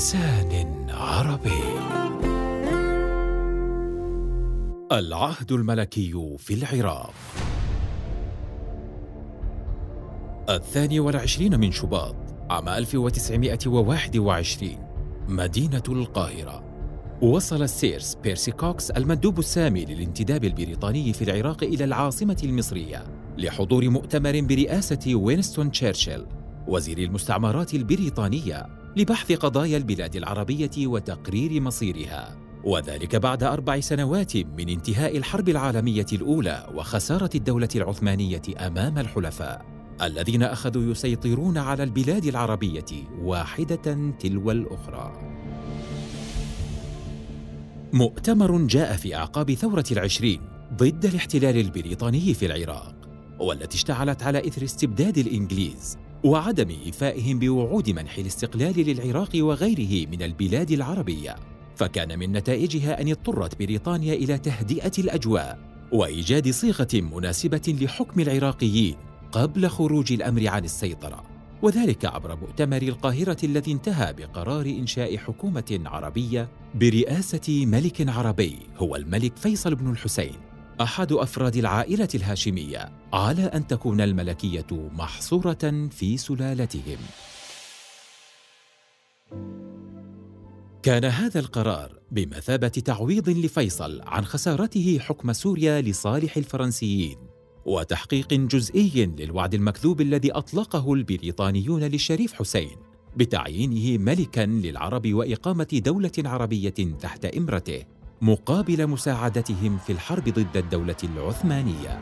بلسان عربي. العهد الملكي في العراق. الثاني والعشرين من شباط عام 1921 مدينة القاهرة. وصل السير بيرسي كوكس المندوب السامي للانتداب البريطاني في العراق إلى العاصمة المصرية لحضور مؤتمر برئاسة وينستون تشرشل وزير المستعمرات البريطانية. لبحث قضايا البلاد العربية وتقرير مصيرها وذلك بعد أربع سنوات من انتهاء الحرب العالمية الأولى وخسارة الدولة العثمانية أمام الحلفاء الذين أخذوا يسيطرون على البلاد العربية واحدة تلو الأخرى. مؤتمر جاء في أعقاب ثورة العشرين ضد الاحتلال البريطاني في العراق والتي اشتعلت على إثر استبداد الإنجليز وعدم إيفائهم بوعود منح الاستقلال للعراق وغيره من البلاد العربية. فكان من نتائجها أن اضطرت بريطانيا إلى تهدئة الأجواء وإيجاد صيغة مناسبة لحكم العراقيين قبل خروج الأمر عن السيطرة. وذلك عبر مؤتمر القاهرة الذي انتهى بقرار إنشاء حكومة عربية برئاسة ملك عربي هو الملك فيصل بن الحسين. أحد أفراد العائلة الهاشمية على أن تكون الملكية محصورة في سلالتهم. كان هذا القرار بمثابة تعويض لفيصل عن خسارته حكم سوريا لصالح الفرنسيين وتحقيق جزئي للوعد المكذوب الذي أطلقه البريطانيون للشريف حسين بتعيينه ملكا للعرب وإقامة دولة عربية تحت إمرته. مقابل مساعدتهم في الحرب ضد الدولة العثمانية.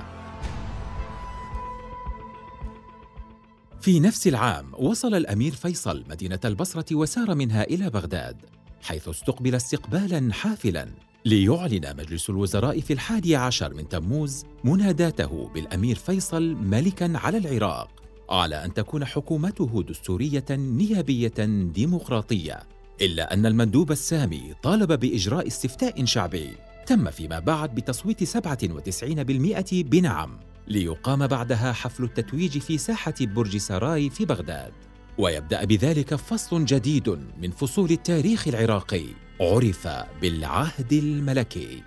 في نفس العام وصل الأمير فيصل مدينة البصرة وسار منها إلى بغداد حيث استقبل استقبالا حافلا ليعلن مجلس الوزراء في الحادي عشر من تموز مناداته بالأمير فيصل ملكا على العراق على أن تكون حكومته دستورية نيابية ديمقراطية. إلا أن المندوب السامي طالب بإجراء استفتاء شعبي تم فيما بعد بتصويت 97% بنعم ليقام بعدها حفل التتويج في ساحة برج سراي في بغداد. ويبدأ بذلك فصل جديد من فصول التاريخ العراقي عرف بالعهد الملكي.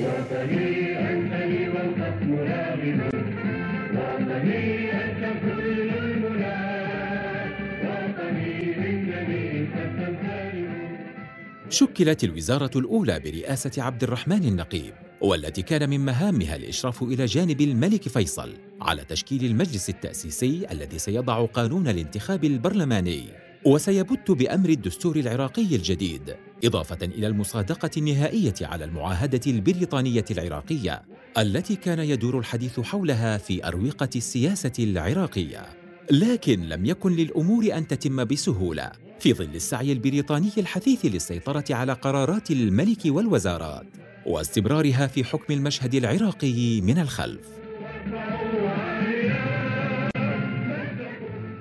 وطني شكلت الوزارة الأولى برئاسة عبد الرحمن النقيب والتي كان من مهامها الإشراف إلى جانب الملك فيصل على تشكيل المجلس التأسيسي الذي سيضع قانون الانتخاب البرلماني. وسيبت بأمر الدستور العراقي الجديد إضافة إلى المصادقة النهائية على المعاهدة البريطانية العراقية التي كان يدور الحديث حولها في أروقة السياسة العراقية. لكن لم يكن للأمور أن تتم بسهولة في ظل السعي البريطاني الحثيث للسيطرة على قرارات الملك والوزارات واستمرارها في حكم المشهد العراقي من الخلف.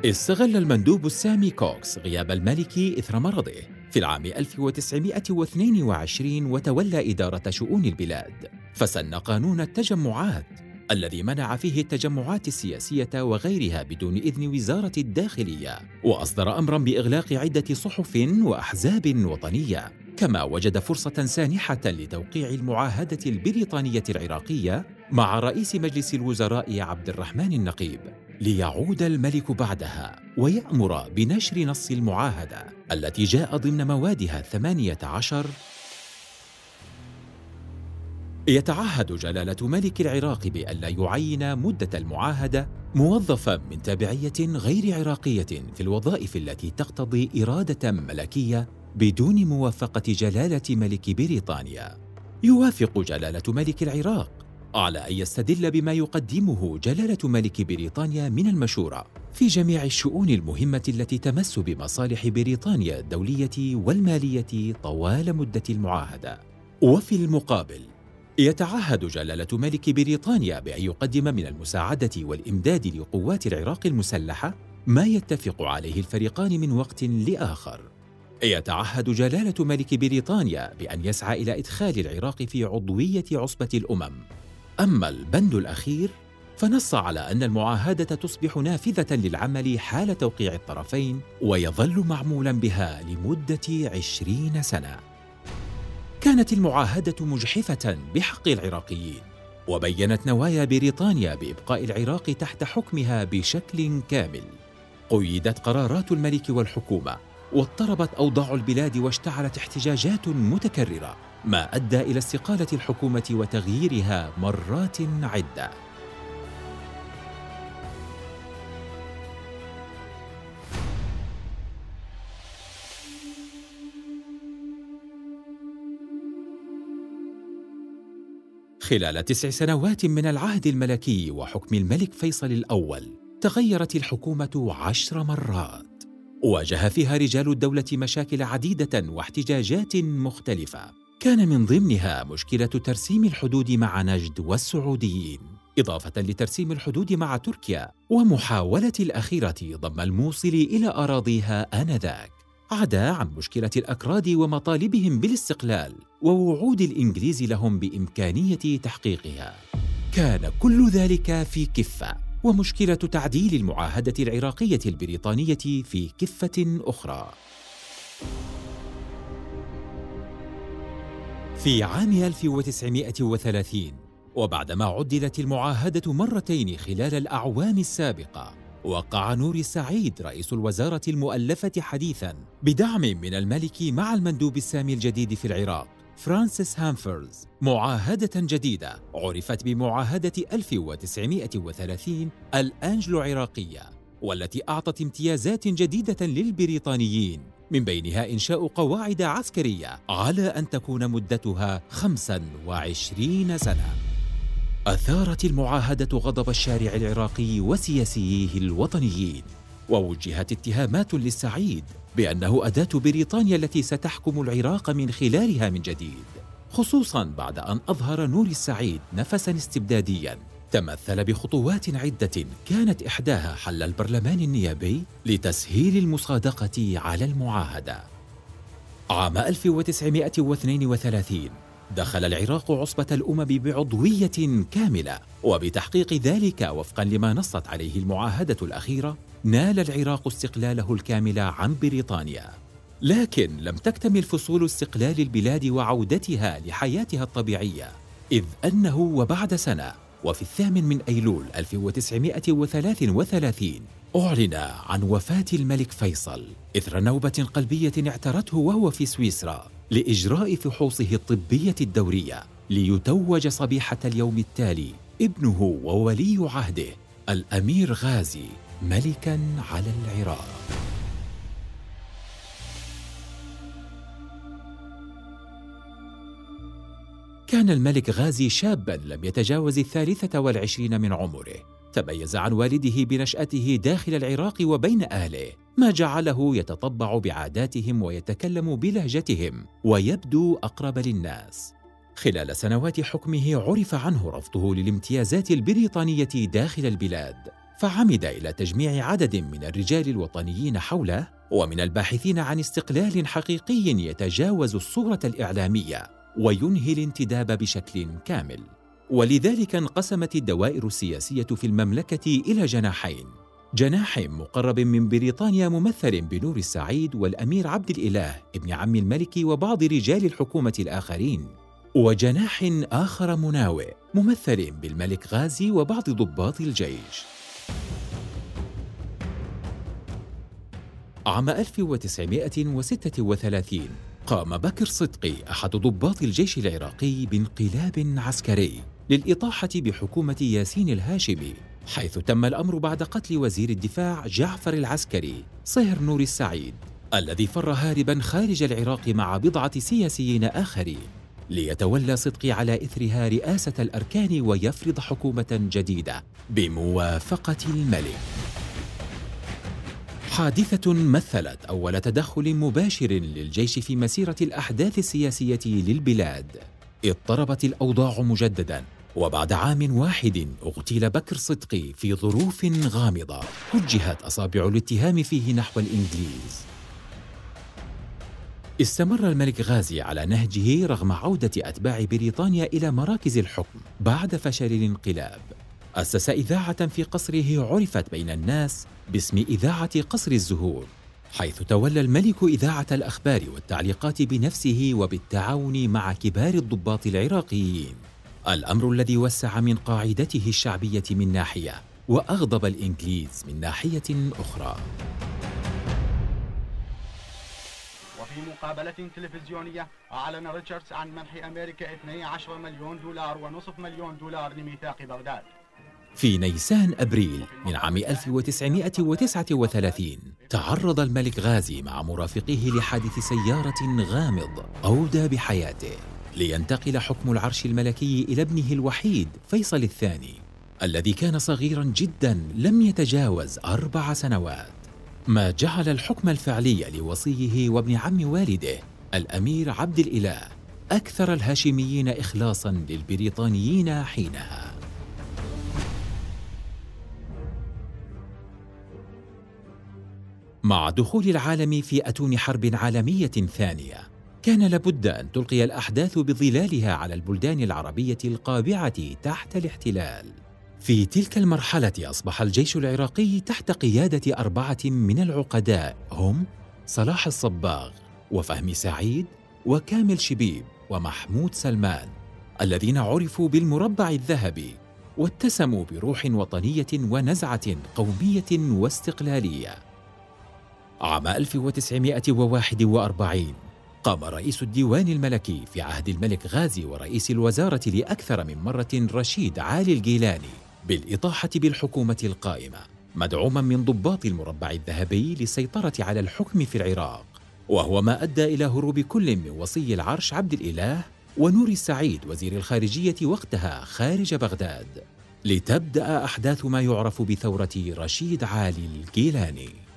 استغل المندوب السامي كوكس غياب الملك إثر مرضه في العام 1922 وتولى إدارة شؤون البلاد فسن قانون التجمعات الذي منع فيه التجمعات السياسية وغيرها بدون إذن وزارة الداخلية وأصدر امرا بإغلاق عدة صحف وأحزاب وطنية. كما وجد فرصة سانحة لتوقيع المعاهدة البريطانية العراقية مع رئيس مجلس الوزراء عبد الرحمن النقيب ليعود الملك بعدها ويأمر بنشر نص المعاهدة التي جاء ضمن موادها الثمانية عشر يتعهد جلالة ملك العراق بألا يعين مدة المعاهدة موظفا من تابعية غير عراقية في الوظائف التي تقتضي إرادة ملكية بدون موافقة جلالة ملك بريطانيا. يوافق جلالة ملك العراق على أن يستدل بما يقدمه جلالة ملك بريطانيا من المشورة في جميع الشؤون المهمة التي تمس بمصالح بريطانيا الدولية والمالية طوال مدة المعاهدة. وفي المقابل يتعهد جلالة ملك بريطانيا بأن يقدم من المساعدة والإمداد لقوات العراق المسلحة ما يتفق عليه الفريقان من وقت لآخر. يتعهد جلالة ملك بريطانيا بأن يسعى إلى إدخال العراق في عضوية عصبة الأمم. أما البند الأخير فنص على أن المعاهدة تصبح نافذة للعمل حال توقيع الطرفين ويظل معمولا بها لمدة عشرين سنة كانت المعاهدة مجحفة بحق العراقيين وبينت نوايا بريطانيا بإبقاء العراق تحت حكمها بشكل كامل. قيدت قرارات الملك والحكومة واضطربت أوضاع البلاد واشتعلت احتجاجات متكررة ما أدى إلى استقالة الحكومة وتغييرها مرات عدة. خلال تسع سنوات من العهد الملكي وحكم الملك فيصل الأول تغيرت الحكومة عشر مرات. واجه فيها رجال الدولة مشاكل عديدة واحتجاجات مختلفة. كان من ضمنها مشكلة ترسيم الحدود مع نجد والسعوديين. إضافة لترسيم الحدود مع تركيا ومحاولة الأخيرة ضم الموصل إلى أراضيها آنذاك. عدا عن مشكلة الأكراد ومطالبهم بالاستقلال ووعود الإنجليز لهم بإمكانية تحقيقها. كان كل ذلك في كفة، ومشكلة تعديل المعاهدة العراقية البريطانية في كفة أخرى. في عام 1930 وبعدما عدلت المعاهدة مرتين خلال الأعوام السابقة وقع نور السعيد رئيس الوزارة المؤلفة حديثاً بدعم من الملك مع المندوب السامي الجديد في العراق فرانسيس هامفرز معاهدة جديدة عرفت بمعاهدة 1930 الأنجلو عراقية والتي أعطت امتيازات جديدة للبريطانيين من بينها إنشاء قواعد عسكرية على أن تكون مدتها 25 سنة. أثارت المعاهدة غضب الشارع العراقي وسياسييه الوطنيين ووجهت اتهامات للسعيد بأنه أداة بريطانيا التي ستحكم العراق من خلالها من جديد خصوصا بعد أن أظهر نور السعيد نفسا استبداديا. تمثل بخطوات عدة كانت إحداها حل البرلمان النيابي لتسهيل المصادقة على المعاهدة. عام 1932 دخل العراق عصبة الأمم بعضوية كاملة وبتحقيق ذلك وفقا لما نصت عليه المعاهدة الأخيرة نال العراق استقلاله الكامل عن بريطانيا. لكن لم تكتمل فصول استقلال البلاد وعودتها لحياتها الطبيعية إذ أنه وبعد سنة وفي الثامن من أيلول 1933 أعلن عن وفاة الملك فيصل إثر نوبة قلبية اعترته وهو في سويسرا. لإجراء فحوصه الطبية الدورية ليتوج صبيحة اليوم التالي ابنه وولي عهده الأمير غازي ملكا على العراق. كان الملك غازي شابا لم يتجاوز الثالثة والعشرين من عمره. تميز عن والده بنشأته داخل العراق وبين أهله ما جعله يتطبع بعاداتهم ويتكلم بلهجتهم ويبدو أقرب للناس. خلال سنوات حكمه عرف عنه رفضه للامتيازات البريطانية داخل البلاد فعمد إلى تجميع عدد من الرجال الوطنيين حوله ومن الباحثين عن استقلال حقيقي يتجاوز الصورة الإعلامية وينهي الانتداب بشكل كامل. ولذلك انقسمت الدوائر السياسية في المملكة إلى جناحين. جناح مقرب من بريطانيا ممثل بنور السعيد والأمير عبد الإله ابن عم الملك وبعض رجال الحكومة الآخرين. وجناح آخر مناوئ ممثل بالملك غازي وبعض ضباط الجيش. عام 1936 قام بكر صدقي أحد ضباط الجيش العراقي بانقلاب عسكري. للإطاحة بحكومة ياسين الهاشمي حيث تم الأمر بعد قتل وزير الدفاع جعفر العسكري صهر نور السعيد الذي فر هاربا خارج العراق مع بضعة سياسيين آخرين ليتولى صدقي على إثرها رئاسة الأركان ويفرض حكومة جديدة بموافقة الملك. حادثة مثلت أول تدخل مباشر للجيش في مسيرة الأحداث السياسية للبلاد اضطربت الأوضاع مجددا. وبعد عام واحد اغتيل بكر صدقي في ظروف غامضة. وجهت أصابع الاتهام فيه نحو الإنجليز. استمر الملك غازي على نهجه رغم عودة أتباع بريطانيا إلى مراكز الحكم بعد فشل الانقلاب. أسس إذاعة في قصره عرفت بين الناس باسم إذاعة قصر الزهور حيث تولى الملك إذاعة الأخبار والتعليقات بنفسه وبالتعاون مع كبار الضباط العراقيين. الأمر الذي وسع من قاعدته الشعبية من ناحية وأغضب الإنجليز من ناحية أخرى. وفي مقابلة تلفزيونية أعلن ريتشاردز عن منح أمريكا 12 مليون دولار ونصف مليون دولار لميثاق بغداد. في نيسان أبريل من عام 1939 تعرض الملك غازي مع مرافقيه لحادث سيارة غامض أودى بحياته. لينتقل حكم العرش الملكي إلى ابنه الوحيد فيصل الثاني الذي كان صغيرا جدا لم يتجاوز أربع سنوات. ما جعل الحكم الفعلي لوصيه وابن عم والده الأمير عبد الإله أكثر الهاشميين إخلاصا للبريطانيين حينها. مع دخول العالم في أتون حرب عالمية ثانية كان لابد أن تلقي الأحداث بظلالها على البلدان العربية القابعة تحت الاحتلال. في تلك المرحلة أصبح الجيش العراقي تحت قيادة أربعة من العقداء هم صلاح الصباغ وفهمي سعيد وكامل شبيب ومحمود سلمان الذين عرفوا بالمربع الذهبي واتسموا بروح وطنية ونزعة قومية واستقلالية. عام 1941 قام رئيس الديوان الملكي في عهد الملك غازي ورئيس الوزارة لأكثر من مرة رشيد عالي الجيلاني بالإطاحة بالحكومة القائمة مدعوما من ضباط المربع الذهبي للسيطرة على الحكم في العراق. وهو ما أدى إلى هروب كل من وصي العرش عبد الإله ونور السعيد وزير الخارجية وقتها خارج بغداد. لتبدأ أحداث ما يعرف بثورة رشيد عالي الجيلاني.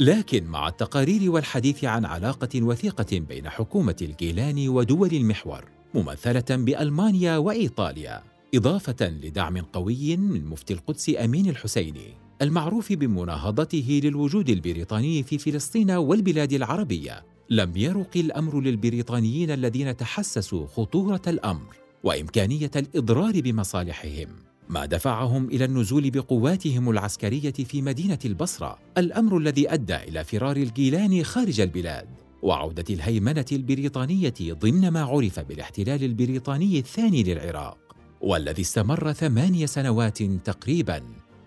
لكن مع التقارير والحديث عن علاقة وثيقة بين حكومة الجيلاني ودول المحور ممثلة بألمانيا وإيطاليا إضافة لدعم قوي من مفتي القدس أمين الحسيني المعروف بمناهضته للوجود البريطاني في فلسطين والبلاد العربية. لم يرق الأمر للبريطانيين الذين تحسسوا خطورة الأمر وإمكانية الإضرار بمصالحهم. ما دفعهم إلى النزول بقواتهم العسكرية في مدينة البصرة الأمر الذي أدى إلى فرار الجيلاني خارج البلاد وعودة الهيمنة البريطانية ضمن ما عرف بالاحتلال البريطاني الثاني للعراق والذي استمر ثماني سنوات تقريبا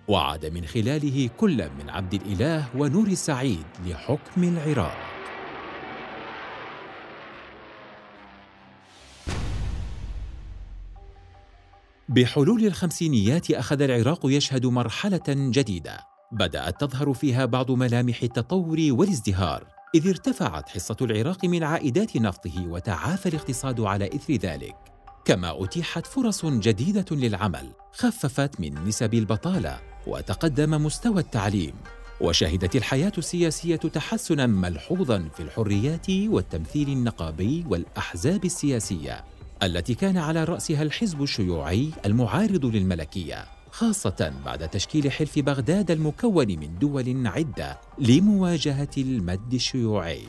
وعاد من خلاله كل من عبد الإله ونور السعيد لحكم العراق. بحلول الخمسينيات أخذ العراق يشهد مرحلة جديدة بدأت تظهر فيها بعض ملامح التطور والازدهار إذ ارتفعت حصة العراق من عائدات نفطه وتعافى الاقتصاد على إثر ذلك. كما أتيحت فرص جديدة للعمل خففت من نسب البطالة وتقدم مستوى التعليم وشهدت الحياة السياسية تحسنا ملحوظا في الحريات والتمثيل النقابي والأحزاب السياسية. التي كان على رأسها الحزب الشيوعي المعارض للملكية خاصة بعد تشكيل حلف بغداد المكون من دول عدة لمواجهة المد الشيوعي.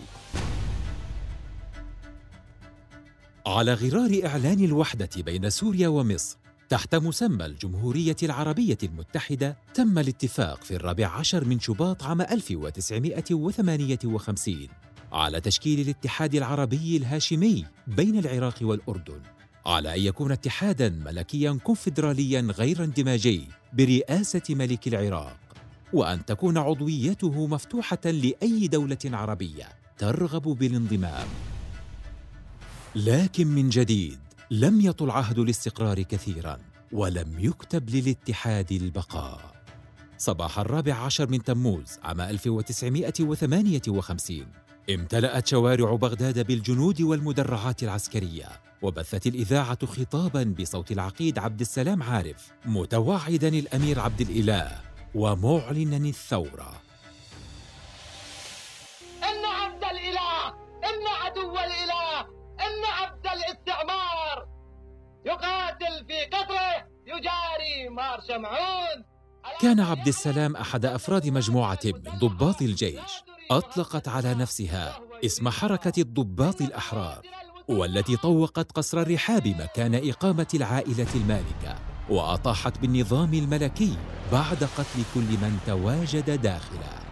على غرار إعلان الوحدة بين سوريا ومصر تحت مسمى الجمهورية العربية المتحدة تم الاتفاق في الرابع عشر من شباط عام 1958 على تشكيل الاتحاد العربي الهاشمي بين العراق والأردن على أن يكون اتحاداً ملكياً كونفدرالياً غير اندماجي برئاسة ملك العراق وأن تكون عضويته مفتوحة لأي دولة عربية ترغب بالانضمام. لكن من جديد لم يطل عهد الاستقرار كثيراً ولم يكتب للاتحاد البقاء. صباح الرابع عشر من تموز عام 1958 امتلأت شوارع بغداد بالجنود والمدرعات العسكرية وبثت الإذاعة خطابا بصوت العقيد عبد السلام عارف متوعدا الأمير عبد الإله ومعلنا الثورة. إن عبد الإله إن عدو الإله إن عبد الاستعمار. يقاتل في قطره يجاري مار شمعون. كان عبد السلام أحد أفراد مجموعة من ضباط الجيش. أطلقت على نفسها اسم حركة الضباط الأحرار والتي طوقت قصر الرحاب مكان إقامة العائلة المالكة وأطاحت بالنظام الملكي بعد قتل كل من تواجد داخله.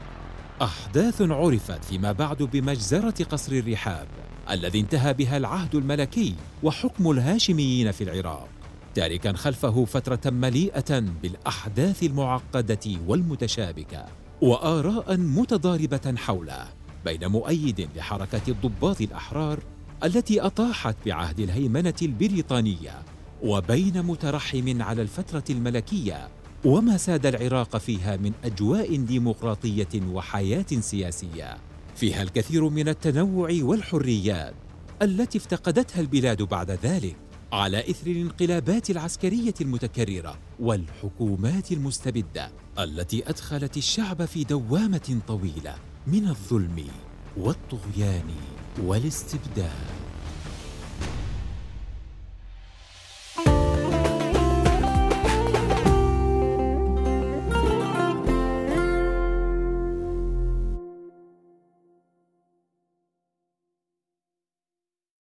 أحداث عرفت فيما بعد بمجزرة قصر الرحاب الذي انتهى بها العهد الملكي وحكم الهاشميين في العراق تاركا خلفه فترة مليئة بالأحداث المعقدة والمتشابكة. وآراء متضاربة حوله بين مؤيد لحركة الضباط الأحرار التي أطاحت بعهد الهيمنة البريطانية وبين مترحم على الفترة الملكية وما ساد العراق فيها من أجواء ديمقراطية وحياة سياسية فيها الكثير من التنوع والحريات التي افتقدتها البلاد بعد ذلك. على إثر الانقلابات العسكرية المتكررة والحكومات المستبدة التي أدخلت الشعب في دوامة طويلة من الظلم والطغيان والاستبداد.